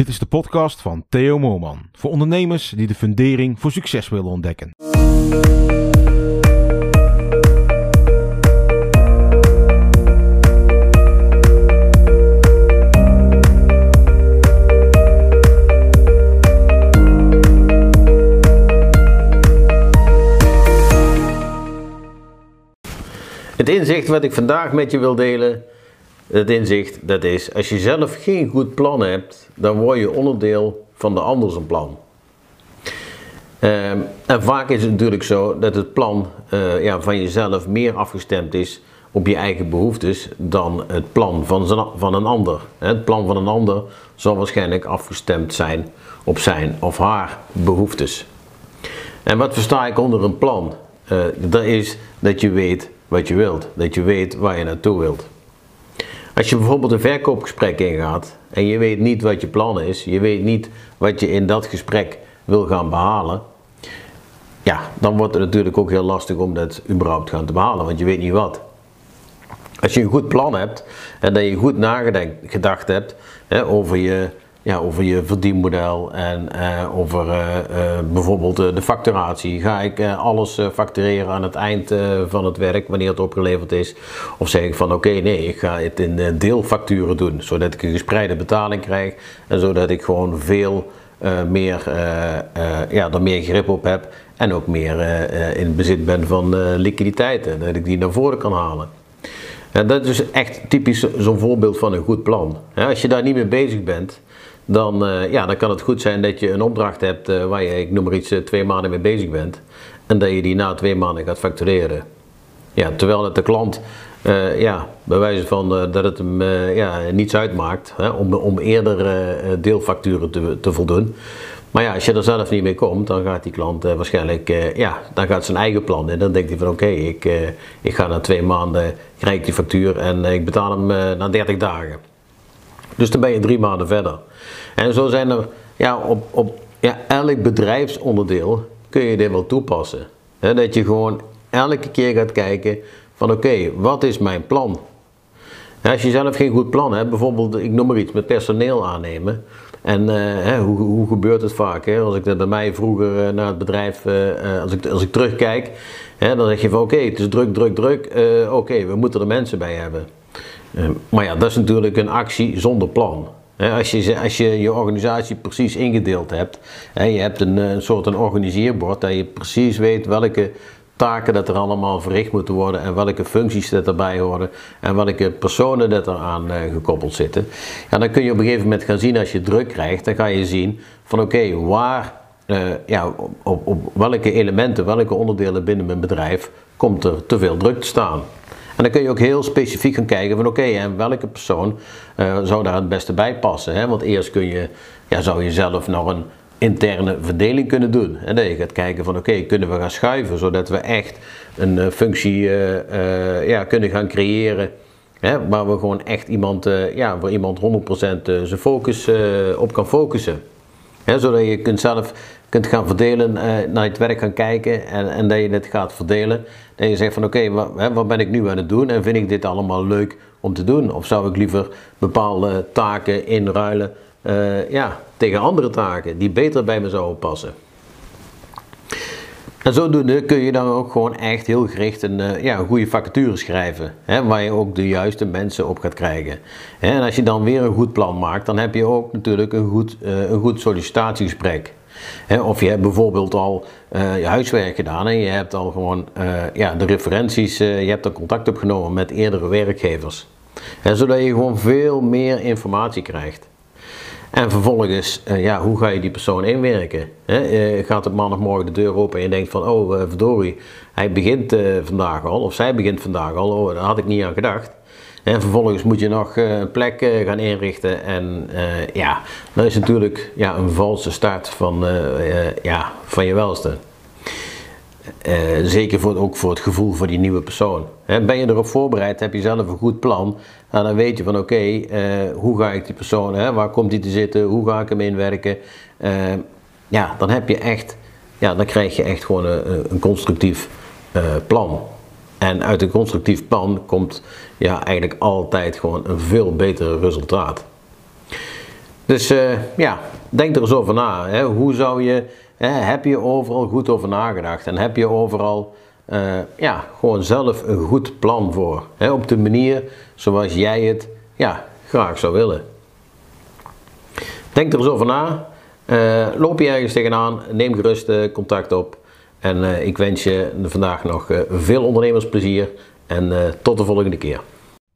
Dit is de podcast van Theo Moorman. Voor ondernemers die de fundering voor succes willen ontdekken. Het inzicht wat ik vandaag met je wil delen, het inzicht dat is, als je zelf geen goed plan hebt, dan word je onderdeel van de ander zijn plan. Ehm, en vaak is het natuurlijk zo dat het plan eh, ja, van jezelf meer afgestemd is op je eigen behoeftes dan het plan van, van een ander. Het plan van een ander zal waarschijnlijk afgestemd zijn op zijn of haar behoeftes. En wat versta ik onder een plan? Uh, dat is dat je weet wat je wilt, dat je weet waar je naartoe wilt. Als je bijvoorbeeld een verkoopgesprek ingaat en je weet niet wat je plan is, je weet niet wat je in dat gesprek wil gaan behalen, ja, dan wordt het natuurlijk ook heel lastig om dat überhaupt gaan te behalen, want je weet niet wat. Als je een goed plan hebt en dat je goed nagedacht hebt hè, over je ja, over je verdienmodel en uh, over uh, uh, bijvoorbeeld de facturatie. Ga ik alles factureren aan het eind van het werk, wanneer het opgeleverd is? Of zeg ik van oké, nee, ik ga het in deelfacturen doen, zodat ik een gespreide betaling krijg en zodat ik gewoon veel meer, ja, er meer grip op heb en ook meer in bezit ben van liquiditeiten, dat ik die naar voren kan halen. En dat is echt typisch zo'n voorbeeld van een goed plan. Als je daar niet mee bezig bent, dan, uh, ja, dan kan het goed zijn dat je een opdracht hebt uh, waar je, ik noem maar iets, uh, twee maanden mee bezig bent. En dat je die na twee maanden gaat factureren. Ja, terwijl het de klant, ja, bij wijze van dat het hem ja, niets uitmaakt hè, om, om eerder deelfacturen te, te voldoen. Maar ja, als je er zelf niet mee komt, dan gaat die klant waarschijnlijk, ja, dan gaat zijn eigen plan in. Dan denkt hij van oké, ik, ik ga na twee maanden, krijg die factuur en ik betaal hem na 30 dagen. Dus dan ben je drie maanden verder. En zo zijn er ja, op, op ja, elk bedrijfsonderdeel kun je dit wel toepassen. dat je gewoon elke keer gaat kijken van oké, wat is mijn plan? als je zelf geen goed plan hebt, bijvoorbeeld, ik noem maar iets, met personeel aannemen. En uh, hoe, hoe gebeurt het vaak? Hè? Als ik dat bij mij vroeger uh, naar het bedrijf, uh, als, ik, als ik terugkijk, hè, dan zeg je van oké, het is druk, druk, druk. oké, we moeten er mensen bij hebben. Maar ja, dat is natuurlijk een actie zonder plan. Als je, als je je organisatie precies ingedeeld hebt, je hebt een, een soort een organiseerbord, dat je precies weet welke taken dat er allemaal verricht moeten worden en welke functies dat erbij horen en welke personen dat eraan uh, gekoppeld zitten. Ja, dan kun je op een gegeven moment gaan zien als je druk krijgt, dan ga je zien van oké, waar, ja, op, op welke elementen, welke onderdelen binnen mijn bedrijf komt er te veel druk te staan. En dan kun je ook heel specifiek gaan kijken van oké, en welke persoon uh, zou daar het beste bij passen. Hè? Want eerst kun je, ja, zou je zelf nog een interne verdeling kunnen doen. En dat je gaat kijken van oké, kunnen we gaan schuiven zodat we echt een uh, functie uh, ja, kunnen gaan creëren. Hè, waar we gewoon echt iemand, ja, waar iemand 100% zijn focus op kan focussen. Zodat je kunt zelf kunt gaan verdelen, naar het werk gaan kijken en, en dat je het gaat verdelen. Dat je zegt van oké, wat, wat ben ik nu aan het doen en vind ik dit allemaal leuk om te doen? Of zou ik liever bepaalde taken inruilen uh, ja, tegen andere taken die beter bij me zouden passen? En zodoende kun je dan ook gewoon echt heel gericht een, uh, ja, een goede vacature schrijven. Hè, waar je ook de juiste mensen op gaat krijgen. En als je dan weer een goed plan maakt, dan heb je ook natuurlijk een goed, uh, een goed sollicitatiegesprek of je hebt bijvoorbeeld al uh, je huiswerk gedaan en je hebt al gewoon ja, de referenties, je hebt er contact opgenomen met eerdere werkgevers. zodat je gewoon veel meer informatie krijgt. En vervolgens, ja, hoe ga je die persoon inwerken? He, gaat het maandagmorgen de deur open en je denkt van, oh verdorie, hij begint vandaag al, of zij begint vandaag al, oh, daar had ik niet aan gedacht. En vervolgens moet je nog eh, een plek eh, gaan inrichten. En ja, dat is natuurlijk ja, een valse start van, ja, van je welste. Zeker voor, ook voor het gevoel voor die nieuwe persoon. ben je erop voorbereid, heb je zelf een goed plan, nou, dan weet je van oké, hoe ga ik die persoon, hè, waar komt die te zitten, hoe ga ik hem inwerken. ja, dan heb je echt, ja, dan krijg je echt gewoon een, constructief plan. En uit een constructief plan komt ja, eigenlijk altijd gewoon een veel beter resultaat. Dus eh, ja, denk er eens over na. Hè. Hoe zou je, heb je overal goed over nagedacht? En heb je overal eh, ja, gewoon zelf een goed plan voor? Hè, op de manier zoals jij het ja, graag zou willen. Denk er eens over na. Uh, loop je ergens tegenaan, neem gerust contact op. En ik wens je vandaag nog veel ondernemersplezier en tot de volgende keer.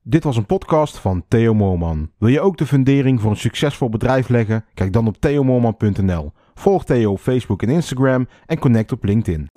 Dit was een podcast van Theo Moorman. Wil je ook de fundering voor een succesvol bedrijf leggen? Kijk dan op theomoorman.nl. Volg Theo op Facebook en Instagram en connect op LinkedIn.